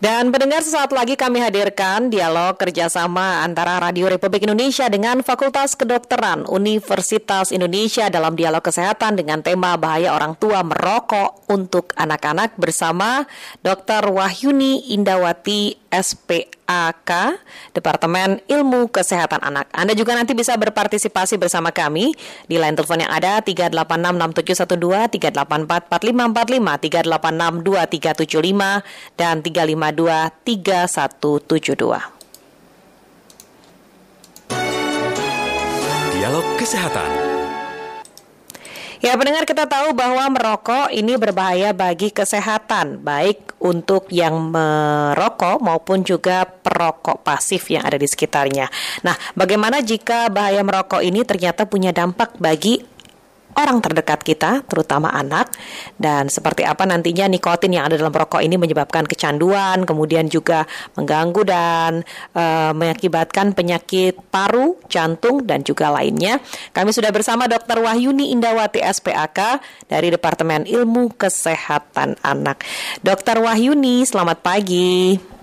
Dan pendengar sesaat lagi kami hadirkan dialog kerjasama antara Radio Republik Indonesia dengan Fakultas Kedokteran Universitas Indonesia dalam dialog kesehatan dengan tema bahaya orang tua merokok untuk anak-anak bersama Dr. Wahyuni Indawati SPAK Departemen Ilmu Kesehatan Anak. Anda juga nanti bisa berpartisipasi bersama kami di line telepon yang ada 3866712, 3844545, 3862375 dan 3523172. Dialog Kesehatan Ya, pendengar kita tahu bahwa merokok ini berbahaya bagi kesehatan, baik untuk yang merokok maupun juga perokok pasif yang ada di sekitarnya. Nah, bagaimana jika bahaya merokok ini ternyata punya dampak bagi orang terdekat kita, terutama anak, dan seperti apa nantinya nikotin yang ada dalam rokok ini menyebabkan kecanduan, kemudian juga mengganggu dan e, mengakibatkan penyakit paru, jantung, dan juga lainnya. Kami sudah bersama Dr. Wahyuni Indawati SPAK dari Departemen Ilmu Kesehatan Anak. Dr. Wahyuni, selamat pagi.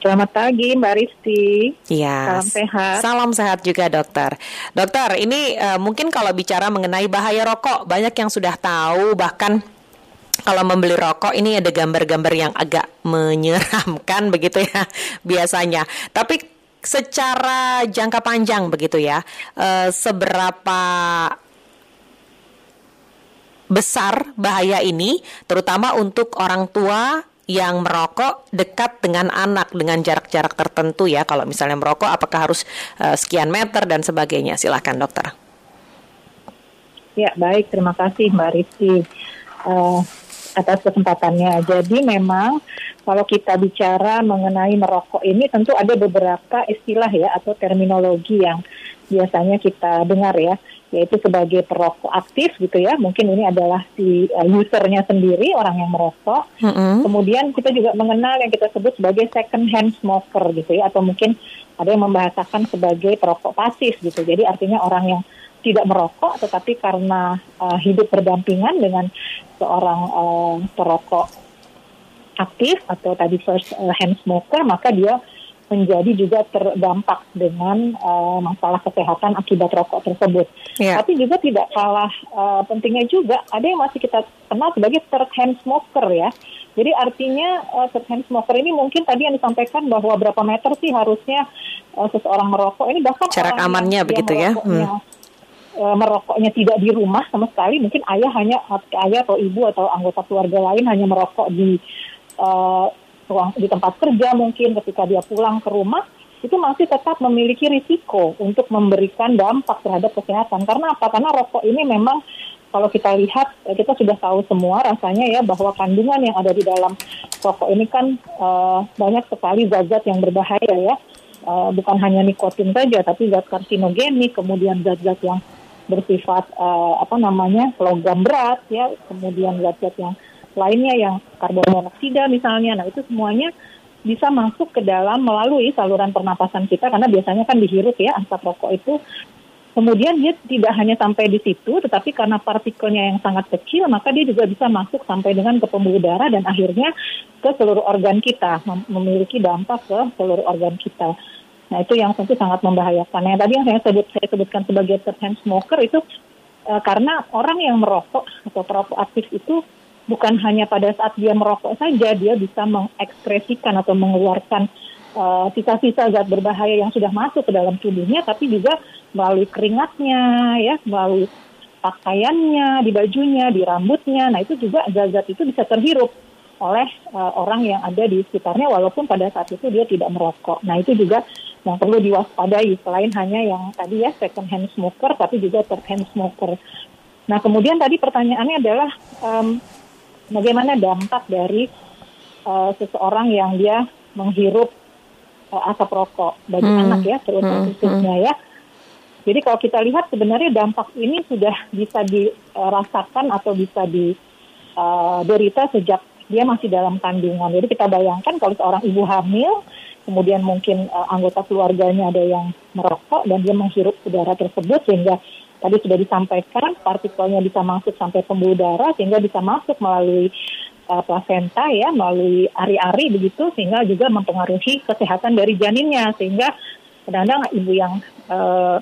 Selamat pagi Mbak Risti. Iya. Salam sehat. Salam sehat juga dokter. Dokter, ini uh, mungkin kalau bicara mengenai bahaya rokok, banyak yang sudah tahu bahkan kalau membeli rokok ini ada gambar-gambar yang agak menyeramkan begitu ya biasanya. Tapi secara jangka panjang begitu ya, uh, seberapa besar bahaya ini terutama untuk orang tua yang merokok dekat dengan anak dengan jarak-jarak tertentu ya. Kalau misalnya merokok apakah harus uh, sekian meter dan sebagainya? Silakan dokter. Ya baik, terima kasih Mbak Rizky uh, atas kesempatannya. Jadi memang kalau kita bicara mengenai merokok ini tentu ada beberapa istilah ya atau terminologi yang biasanya kita dengar ya yaitu sebagai perokok aktif gitu ya. Mungkin ini adalah si uh, usernya sendiri orang yang merokok. Mm-hmm. kemudian kita juga mengenal yang kita sebut sebagai second hand smoker gitu ya atau mungkin ada yang membahasakan sebagai perokok pasif gitu. Jadi artinya orang yang tidak merokok tetapi karena uh, hidup berdampingan dengan seorang uh, perokok aktif atau tadi first hand smoker maka dia menjadi juga terdampak dengan uh, masalah kesehatan akibat rokok tersebut. Yeah. Tapi juga tidak kalah uh, pentingnya juga ada yang masih kita kenal sebagai third hand smoker ya. Jadi artinya uh, third hand smoker ini mungkin tadi yang disampaikan bahwa berapa meter sih harusnya uh, seseorang merokok ini bahkan jarak amannya begitu ya. Hmm merokoknya tidak di rumah sama sekali mungkin ayah hanya ayah atau ibu atau anggota keluarga lain hanya merokok di uh, ruang di tempat kerja mungkin ketika dia pulang ke rumah itu masih tetap memiliki risiko untuk memberikan dampak terhadap kesehatan. Karena apa? Karena rokok ini memang kalau kita lihat eh, kita sudah tahu semua rasanya ya bahwa kandungan yang ada di dalam rokok ini kan uh, banyak sekali zat-zat yang berbahaya ya. Uh, bukan hanya nikotin saja tapi zat karsinogenik, kemudian zat-zat yang bersifat uh, apa namanya logam berat ya, kemudian zat-zat yang lainnya yang karbon monoksida misalnya. Nah, itu semuanya bisa masuk ke dalam melalui saluran pernapasan kita karena biasanya kan dihirup ya asap rokok itu. Kemudian dia tidak hanya sampai di situ, tetapi karena partikelnya yang sangat kecil, maka dia juga bisa masuk sampai dengan ke pembuluh darah dan akhirnya ke seluruh organ kita, memiliki dampak ke seluruh organ kita. Nah itu yang tentu sangat membahayakan. Yang tadi yang saya sebut saya sebutkan sebagai third hand smoker itu e, karena orang yang merokok atau perokok aktif itu bukan hanya pada saat dia merokok saja dia bisa mengekspresikan atau mengeluarkan uh, sisa-sisa zat berbahaya yang sudah masuk ke dalam tubuhnya tapi juga melalui keringatnya ya melalui pakaiannya di bajunya di rambutnya nah itu juga zat-zat itu bisa terhirup oleh uh, orang yang ada di sekitarnya walaupun pada saat itu dia tidak merokok nah itu juga yang perlu diwaspadai selain hanya yang tadi ya second hand smoker tapi juga third hand smoker nah kemudian tadi pertanyaannya adalah um, bagaimana dampak dari uh, seseorang yang dia menghirup uh, asap rokok bagi hmm. anak ya terutama hmm. khususnya ya. Jadi kalau kita lihat sebenarnya dampak ini sudah bisa dirasakan atau bisa diderita uh, sejak dia masih dalam kandungan. Jadi kita bayangkan kalau seorang ibu hamil, kemudian mungkin uh, anggota keluarganya ada yang merokok dan dia menghirup udara tersebut sehingga tadi sudah disampaikan partikelnya bisa masuk sampai pembuluh darah sehingga bisa masuk melalui uh, plasenta ya melalui ari-ari begitu sehingga juga mempengaruhi kesehatan dari janinnya sehingga kadang-kadang ibu yang uh,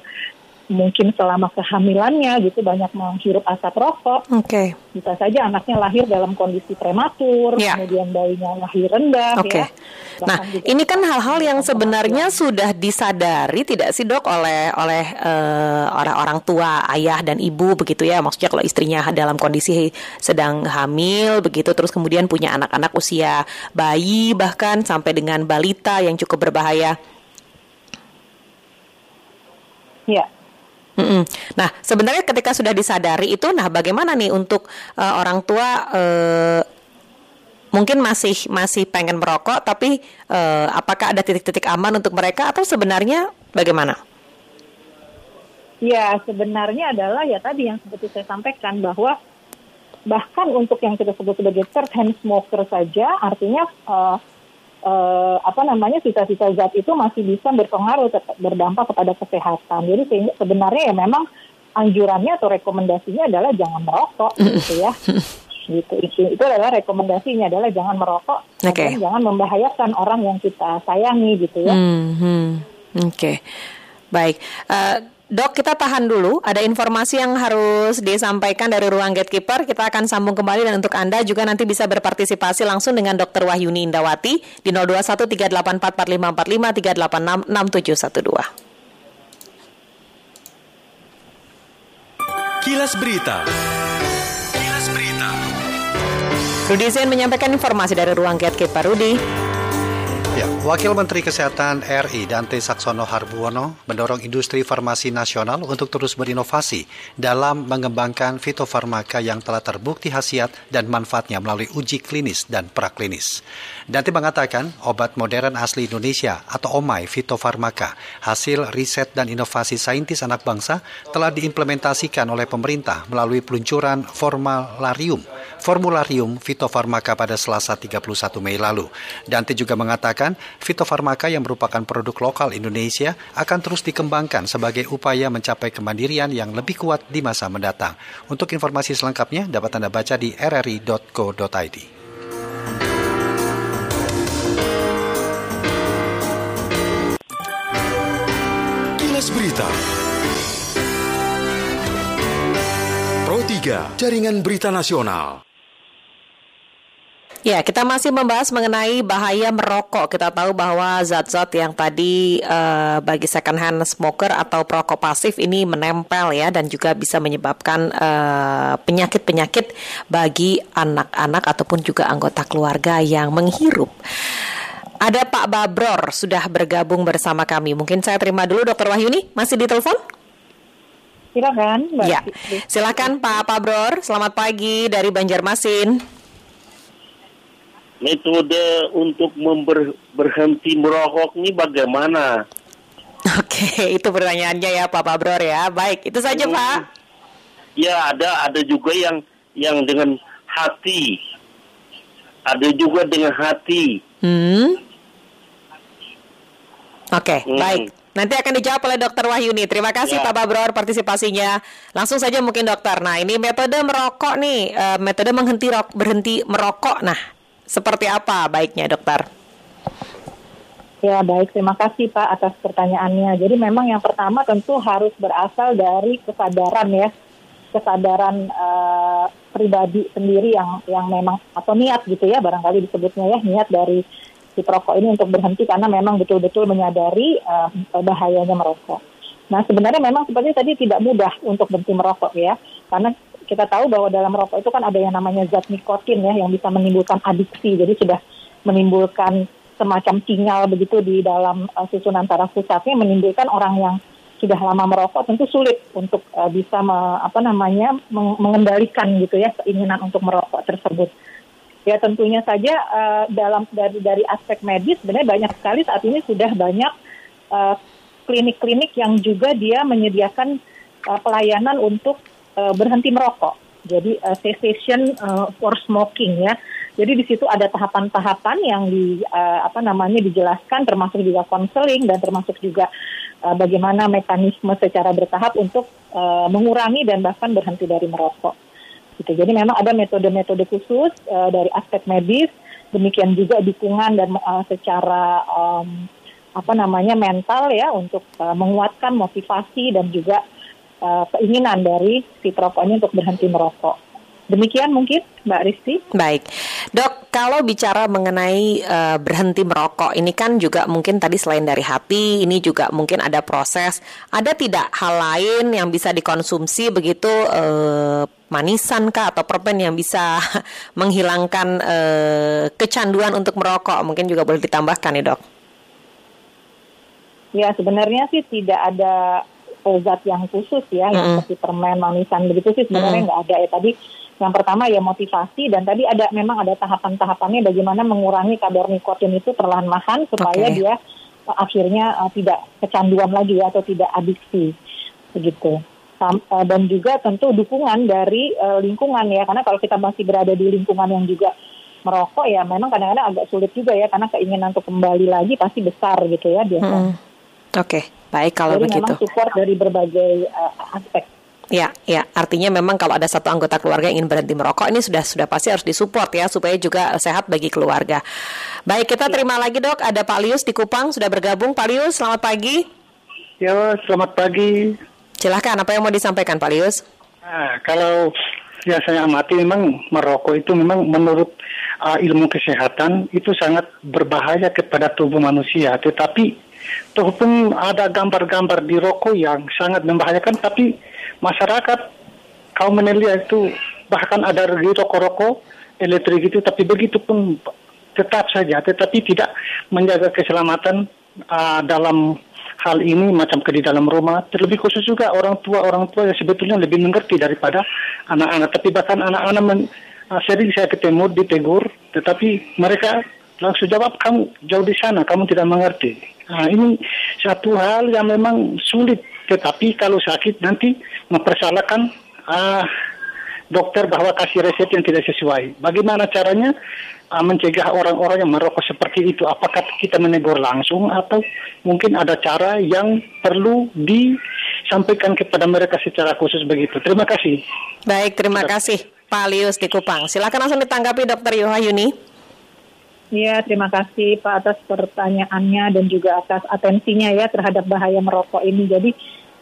mungkin selama kehamilannya gitu banyak menghirup asap rokok. Oke. Okay. Bisa saja anaknya lahir dalam kondisi prematur, yeah. kemudian bayinya lahir rendah okay. ya. nah, ini kan hal-hal yang sebenarnya sudah disadari tidak sih Dok oleh oleh uh, orang-orang tua, ayah dan ibu begitu ya. Maksudnya kalau istrinya dalam kondisi sedang hamil begitu terus kemudian punya anak-anak usia bayi bahkan sampai dengan balita yang cukup berbahaya. Ya, Mm-mm. Nah, sebenarnya ketika sudah disadari itu, nah bagaimana nih untuk uh, orang tua uh, mungkin masih masih pengen merokok, tapi uh, apakah ada titik-titik aman untuk mereka atau sebenarnya bagaimana? Ya, sebenarnya adalah ya tadi yang seperti saya sampaikan bahwa bahkan untuk yang kita sebut sebagai third hand smoker saja, artinya uh, uh, apa namanya sisa-sisa zat itu masih bisa berpengaruh berdampak kepada kesehatan. Jadi sebenarnya ya memang anjurannya atau rekomendasinya adalah jangan merokok gitu ya. gitu itu itu adalah rekomendasinya adalah jangan merokok okay. jangan membahayakan orang yang kita sayangi gitu ya. Mm -hmm. Oke, okay. baik. Uh, Dok, kita tahan dulu. Ada informasi yang harus disampaikan dari ruang gatekeeper. Kita akan sambung kembali dan untuk Anda juga nanti bisa berpartisipasi langsung dengan Dr. Wahyuni Indawati di 021 384 4545 386 6712. Kilas Berita. Kilas Berita. Rudi Zain menyampaikan informasi dari ruang gatekeeper. Rudi. Ya, Wakil Menteri Kesehatan RI Dante Saksono Harbuono mendorong industri farmasi nasional untuk terus berinovasi dalam mengembangkan fitofarmaka yang telah terbukti khasiat dan manfaatnya melalui uji klinis dan praklinis. Dante mengatakan obat modern asli Indonesia atau OMAI fitofarmaka hasil riset dan inovasi saintis anak bangsa telah diimplementasikan oleh pemerintah melalui peluncuran formularium formularium fitofarmaka pada Selasa 31 Mei lalu. Dante juga mengatakan mengatakan fitofarmaka yang merupakan produk lokal Indonesia akan terus dikembangkan sebagai upaya mencapai kemandirian yang lebih kuat di masa mendatang. Untuk informasi selengkapnya dapat Anda baca di rri.co.id. Berita Pro 3 Jaringan Berita Nasional Ya, kita masih membahas mengenai bahaya merokok. Kita tahu bahwa zat-zat yang tadi uh, bagi second hand smoker atau perokok pasif ini menempel ya dan juga bisa menyebabkan eh, penyakit-penyakit uh, bagi anak-anak ataupun juga anggota keluarga yang menghirup. Ada Pak Babror sudah bergabung bersama kami. Mungkin saya terima dulu Dokter Wahyuni, masih di telepon? Silakan. Ya, silakan Pak Babror. Selamat pagi dari Banjarmasin metode untuk member, berhenti merokok ini bagaimana? Oke, itu pertanyaannya ya Pak Pabror ya. Baik, itu saja hmm. Pak. Ya, ada ada juga yang yang dengan hati. Ada juga dengan hati. Hmm. Oke, hmm. baik. Nanti akan dijawab oleh Dokter Wahyuni. Terima kasih ya. Pak Babror partisipasinya. Langsung saja mungkin dokter. Nah, ini metode merokok nih, uh, metode menghenti berhenti merokok. Nah, seperti apa baiknya dokter? Ya baik, terima kasih Pak atas pertanyaannya. Jadi memang yang pertama tentu harus berasal dari kesadaran ya, kesadaran uh, pribadi sendiri yang yang memang atau niat gitu ya, barangkali disebutnya ya niat dari si perokok ini untuk berhenti karena memang betul-betul menyadari uh, bahayanya merokok. Nah sebenarnya memang seperti tadi tidak mudah untuk berhenti merokok ya, karena kita tahu bahwa dalam rokok itu kan ada yang namanya zat nikotin ya yang bisa menimbulkan adiksi. Jadi sudah menimbulkan semacam sinyal begitu di dalam uh, susunan saraf pusatnya menimbulkan orang yang sudah lama merokok tentu sulit untuk uh, bisa me, apa namanya meng mengendalikan gitu ya keinginan untuk merokok tersebut. Ya tentunya saja uh, dalam dari dari aspek medis sebenarnya banyak sekali saat ini sudah banyak klinik-klinik uh, yang juga dia menyediakan uh, pelayanan untuk uh, berhenti merokok. Jadi uh, cessation uh, for smoking ya. Jadi di situ ada tahapan-tahapan yang di uh, apa namanya dijelaskan termasuk juga konseling dan termasuk juga uh, bagaimana mekanisme secara bertahap untuk uh, mengurangi dan bahkan berhenti dari merokok. Gitu. Jadi memang ada metode-metode khusus uh, dari aspek medis, demikian juga dukungan dan uh, secara um, apa namanya mental ya untuk uh, menguatkan motivasi dan juga uh, keinginan dari si perokok ini untuk berhenti merokok. Demikian mungkin Mbak Risti. Baik, dok. Kalau bicara mengenai uh, berhenti merokok, ini kan juga mungkin tadi selain dari hati, ini juga mungkin ada proses. Ada tidak hal lain yang bisa dikonsumsi begitu uh, manisan kah atau permen yang bisa menghilangkan uh, kecanduan untuk merokok? Mungkin juga boleh ditambahkan nih dok. Ya sebenarnya sih tidak ada zat yang khusus ya, mm -hmm. seperti permen manisan begitu sih sebenarnya nggak mm -hmm. ada ya tadi yang pertama ya motivasi dan tadi ada memang ada tahapan-tahapannya bagaimana mengurangi kadar nikotin itu perlahan-lahan supaya okay. dia uh, akhirnya uh, tidak kecanduan lagi ya atau tidak adiksi begitu. Sam, uh, dan juga tentu dukungan dari uh, lingkungan ya karena kalau kita masih berada di lingkungan yang juga merokok ya memang kadang-kadang agak sulit juga ya karena keinginan untuk kembali lagi pasti besar gitu ya biasanya. Hmm. Oke, okay. Baik kalau Jadi begitu. memang support dari berbagai uh, aspek. Ya, ya. Artinya memang kalau ada satu anggota keluarga yang ingin berhenti merokok, ini sudah sudah pasti harus disupport ya supaya juga sehat bagi keluarga. Baik, kita terima lagi dok. Ada Pak Lius di Kupang sudah bergabung. Pak Lius, selamat pagi. Ya, selamat pagi. Silahkan, apa yang mau disampaikan Pak Lius? Nah, kalau ya saya amati memang merokok itu memang menurut uh, ilmu kesehatan itu sangat berbahaya kepada tubuh manusia. Tetapi Tuh pun ada gambar-gambar di rokok yang sangat membahayakan, tapi masyarakat kaum menelia itu bahkan ada di rokok-rokok elektrik itu, tapi begitu pun tetap saja, tetapi tidak menjaga keselamatan uh, dalam hal ini macam ke di dalam rumah. Terlebih khusus juga orang tua orang tua yang sebetulnya lebih mengerti daripada anak-anak. Tapi bahkan anak-anak uh, sering saya ketemu ditegur, tetapi mereka langsung jawab kamu jauh di sana, kamu tidak mengerti. Nah, ini satu hal yang memang sulit, tetapi kalau sakit nanti mempersalahkan uh, dokter bahwa kasih resep yang tidak sesuai. Bagaimana caranya uh, mencegah orang-orang yang merokok seperti itu? Apakah kita menegur langsung atau mungkin ada cara yang perlu disampaikan kepada mereka secara khusus begitu? Terima kasih. Baik, terima kasih Pak Lius di Kupang. Silakan langsung ditanggapi Dokter Yohayuni. Ya, terima kasih Pak atas pertanyaannya dan juga atas atensinya ya terhadap bahaya merokok ini. Jadi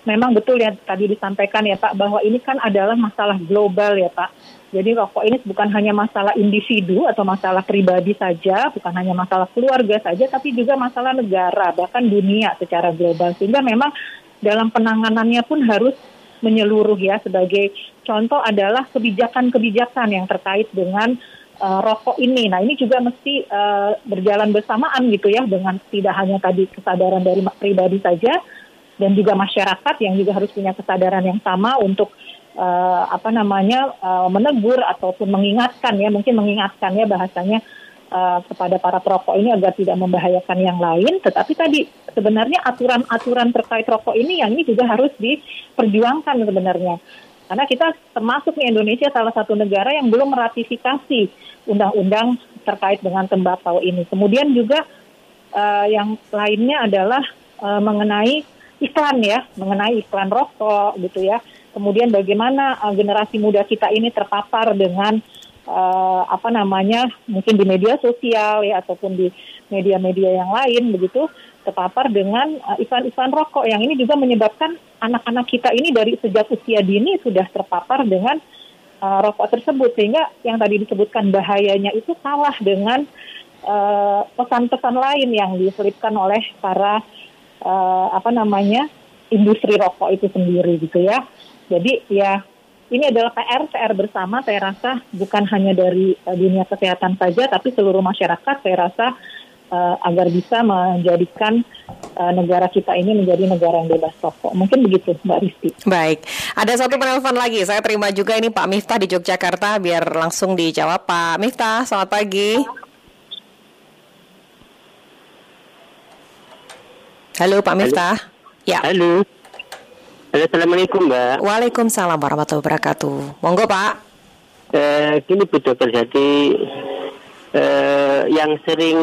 memang betul ya tadi disampaikan ya Pak bahwa ini kan adalah masalah global ya Pak. Jadi rokok ini bukan hanya masalah individu atau masalah pribadi saja, bukan hanya masalah keluarga saja, tapi juga masalah negara bahkan dunia secara global. Sehingga memang dalam penanganannya pun harus menyeluruh ya. Sebagai contoh adalah kebijakan-kebijakan yang terkait dengan uh, rokok ini. Nah ini juga mesti uh, berjalan bersamaan gitu ya dengan tidak hanya tadi kesadaran dari pribadi saja dan juga masyarakat yang juga harus punya kesadaran yang sama untuk uh, apa namanya uh, menegur ataupun mengingatkan ya mungkin mengingatkan ya bahasanya uh, kepada para perokok ini agar tidak membahayakan yang lain. Tetapi tadi sebenarnya aturan-aturan terkait rokok ini yang ini juga harus diperjuangkan sebenarnya. Karena kita termasuk nih Indonesia salah satu negara yang belum meratifikasi undang-undang terkait dengan tembakau ini. Kemudian juga uh, yang lainnya adalah uh, mengenai iklan ya, mengenai iklan rokok gitu ya. Kemudian bagaimana uh, generasi muda kita ini terpapar dengan uh, apa namanya mungkin di media sosial ya ataupun di media-media yang lain begitu terpapar dengan uh, iklan-iklan rokok yang ini juga menyebabkan anak-anak kita ini dari sejak usia dini sudah terpapar dengan uh, rokok tersebut sehingga yang tadi disebutkan bahayanya itu kalah dengan uh, pesan-pesan lain yang diselipkan oleh para uh, apa namanya industri rokok itu sendiri gitu ya. Jadi ya ini adalah PR PR bersama saya rasa bukan hanya dari uh, dunia kesehatan saja tapi seluruh masyarakat saya rasa uh, agar bisa menjadikan uh, negara kita ini menjadi negara yang bebas rokok. Mungkin begitu, Mbak Risti. Baik, ada satu penelpon lagi. Saya terima juga ini Pak Miftah di Yogyakarta, biar langsung dijawab Pak Miftah. Selamat pagi. Halo Pak Miftah. Halo. Ya. Halo. Halo, Assalamualaikum Mbak. Waalaikumsalam warahmatullahi wabarakatuh. Monggo Pak. Eh, gini Bu Dokter, jadi eh, yang sering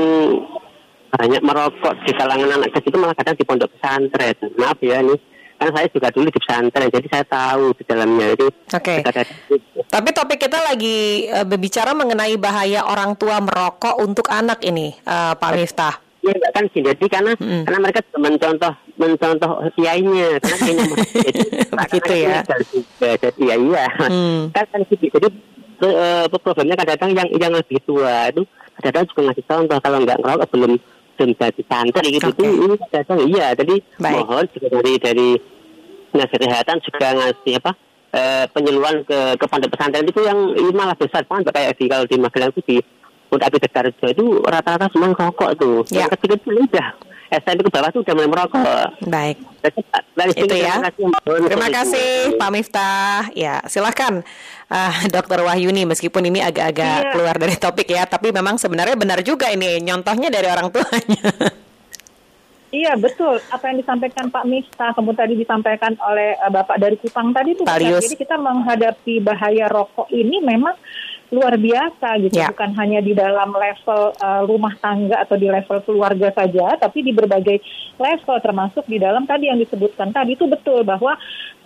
banyak merokok di kalangan anak kecil itu malah kadang di pondok pesantren. Maaf ya ini Karena saya juga dulu di pesantren, jadi saya tahu di dalamnya itu. Oke. Tapi topik kita lagi uh, berbicara mengenai bahaya orang tua merokok untuk anak ini, uh, Pak Miftah. Iya kan sih, jadi karena mm. karena mereka mencontoh mencontoh kiainya, karena kiainya begitu ya. Jadi ya iya, hmm. kan kan gitu. Jadi uh, problemnya kadang-kadang yang yang lebih tua itu kadang-kadang juga ngasih contoh kalau nggak ngerokok belum jadi santri gitu okay. ini kadang iya jadi Baik. mohon juga dari dari dinas kesehatan juga ngasih apa uh, penyeluruhan ke ke pondok pesantren itu yang ini malah besar banget kayak di kalau di Magelang itu di untuk Abi Dekarjo itu rata-rata semua rokok tuh. Ya. Yang kecil-kecil udah SMP ke bawah tuh udah mulai merokok. Baik. itu ya. Terima kasih Pak Miftah. Ya, silahkan uh, Dokter Wahyuni meskipun ini agak-agak iya. keluar dari topik ya, tapi memang sebenarnya benar juga ini nyontohnya dari orang tuanya. Iya betul, apa yang disampaikan Pak Miftah, kemudian tadi disampaikan oleh uh, Bapak dari Kupang tadi itu. Jadi kita menghadapi bahaya rokok ini memang luar biasa gitu, ya. bukan hanya di dalam level uh, rumah tangga atau di level keluarga saja, tapi di berbagai level termasuk di dalam tadi yang disebutkan tadi itu betul bahwa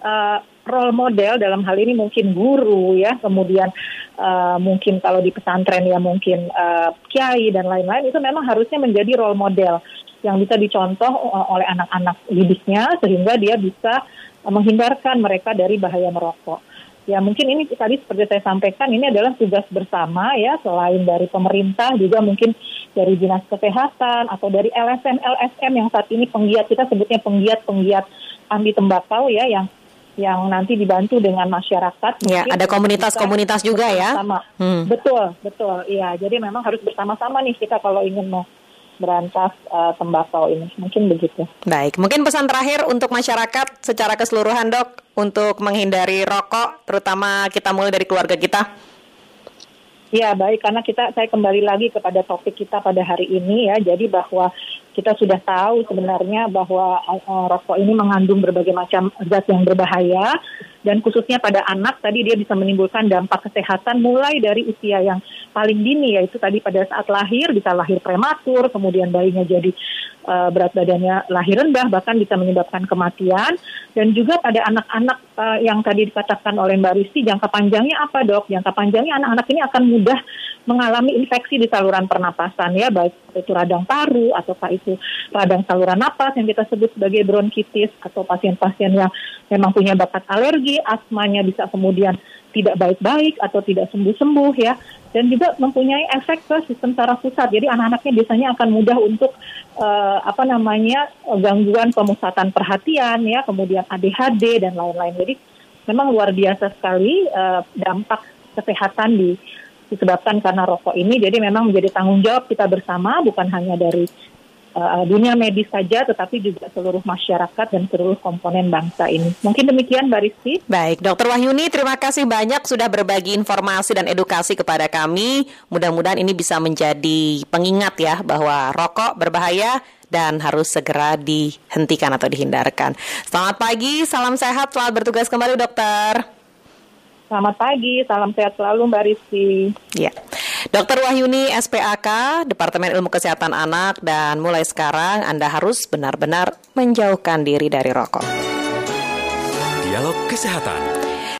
uh, role model dalam hal ini mungkin guru ya, kemudian uh, mungkin kalau di pesantren ya mungkin uh, kiai dan lain-lain itu memang harusnya menjadi role model yang bisa dicontoh oleh anak-anak didiknya sehingga dia bisa menghindarkan mereka dari bahaya merokok. Ya mungkin ini tadi seperti saya sampaikan ini adalah tugas bersama ya selain dari pemerintah juga mungkin dari dinas kesehatan atau dari LSM LSM yang saat ini penggiat kita sebutnya penggiat-penggiat anti tembakau ya yang yang nanti dibantu dengan masyarakat. Ya, ada komunitas-komunitas juga ya. Sama. Hmm. Betul, betul. Iya, jadi memang harus bersama-sama nih kita kalau ingin mau berantas uh, tembakau ini. Mungkin begitu. Baik, mungkin pesan terakhir untuk masyarakat secara keseluruhan dok untuk menghindari rokok, terutama kita mulai dari keluarga kita. Ya baik, karena kita saya kembali lagi kepada topik kita pada hari ini ya. Jadi bahwa kita sudah tahu sebenarnya bahwa uh, rokok ini mengandung berbagai macam zat yang berbahaya dan khususnya pada anak tadi dia bisa menimbulkan dampak kesehatan mulai dari usia yang paling dini yaitu tadi pada saat lahir bisa lahir prematur kemudian bayinya jadi uh, berat badannya lahir rendah bahkan bisa menyebabkan kematian. Dan juga pada anak-anak uh, yang tadi dikatakan oleh Mbak Risti jangka panjangnya apa dok? Jangka panjangnya anak-anak ini akan mudah mengalami infeksi di saluran pernapasan ya baik itu radang paru ataukah itu radang saluran napas yang kita sebut sebagai bronkitis atau pasien-pasien yang memang punya bakat alergi, asmanya bisa kemudian tidak baik-baik atau tidak sembuh-sembuh ya dan juga mempunyai efek ke sistem saraf pusat. Jadi anak-anaknya biasanya akan mudah untuk uh, apa namanya gangguan pemusatan perhatian ya, kemudian ADHD dan lain-lain. Jadi memang luar biasa sekali uh, dampak kesehatan di disebabkan karena rokok ini. Jadi memang menjadi tanggung jawab kita bersama bukan hanya dari uh, dunia medis saja, tetapi juga seluruh masyarakat dan seluruh komponen bangsa ini. Mungkin demikian, Mbak Rizky. Baik, Dokter Wahyuni, terima kasih banyak sudah berbagi informasi dan edukasi kepada kami. Mudah-mudahan ini bisa menjadi pengingat ya bahwa rokok berbahaya dan harus segera dihentikan atau dihindarkan. Selamat pagi, salam sehat, selamat bertugas kembali, dokter. Selamat pagi, salam sehat selalu Mbak Rizky. Ya. Dokter Wahyuni SPAK, Departemen Ilmu Kesehatan Anak, dan mulai sekarang Anda harus benar-benar menjauhkan diri dari rokok. Dialog Kesehatan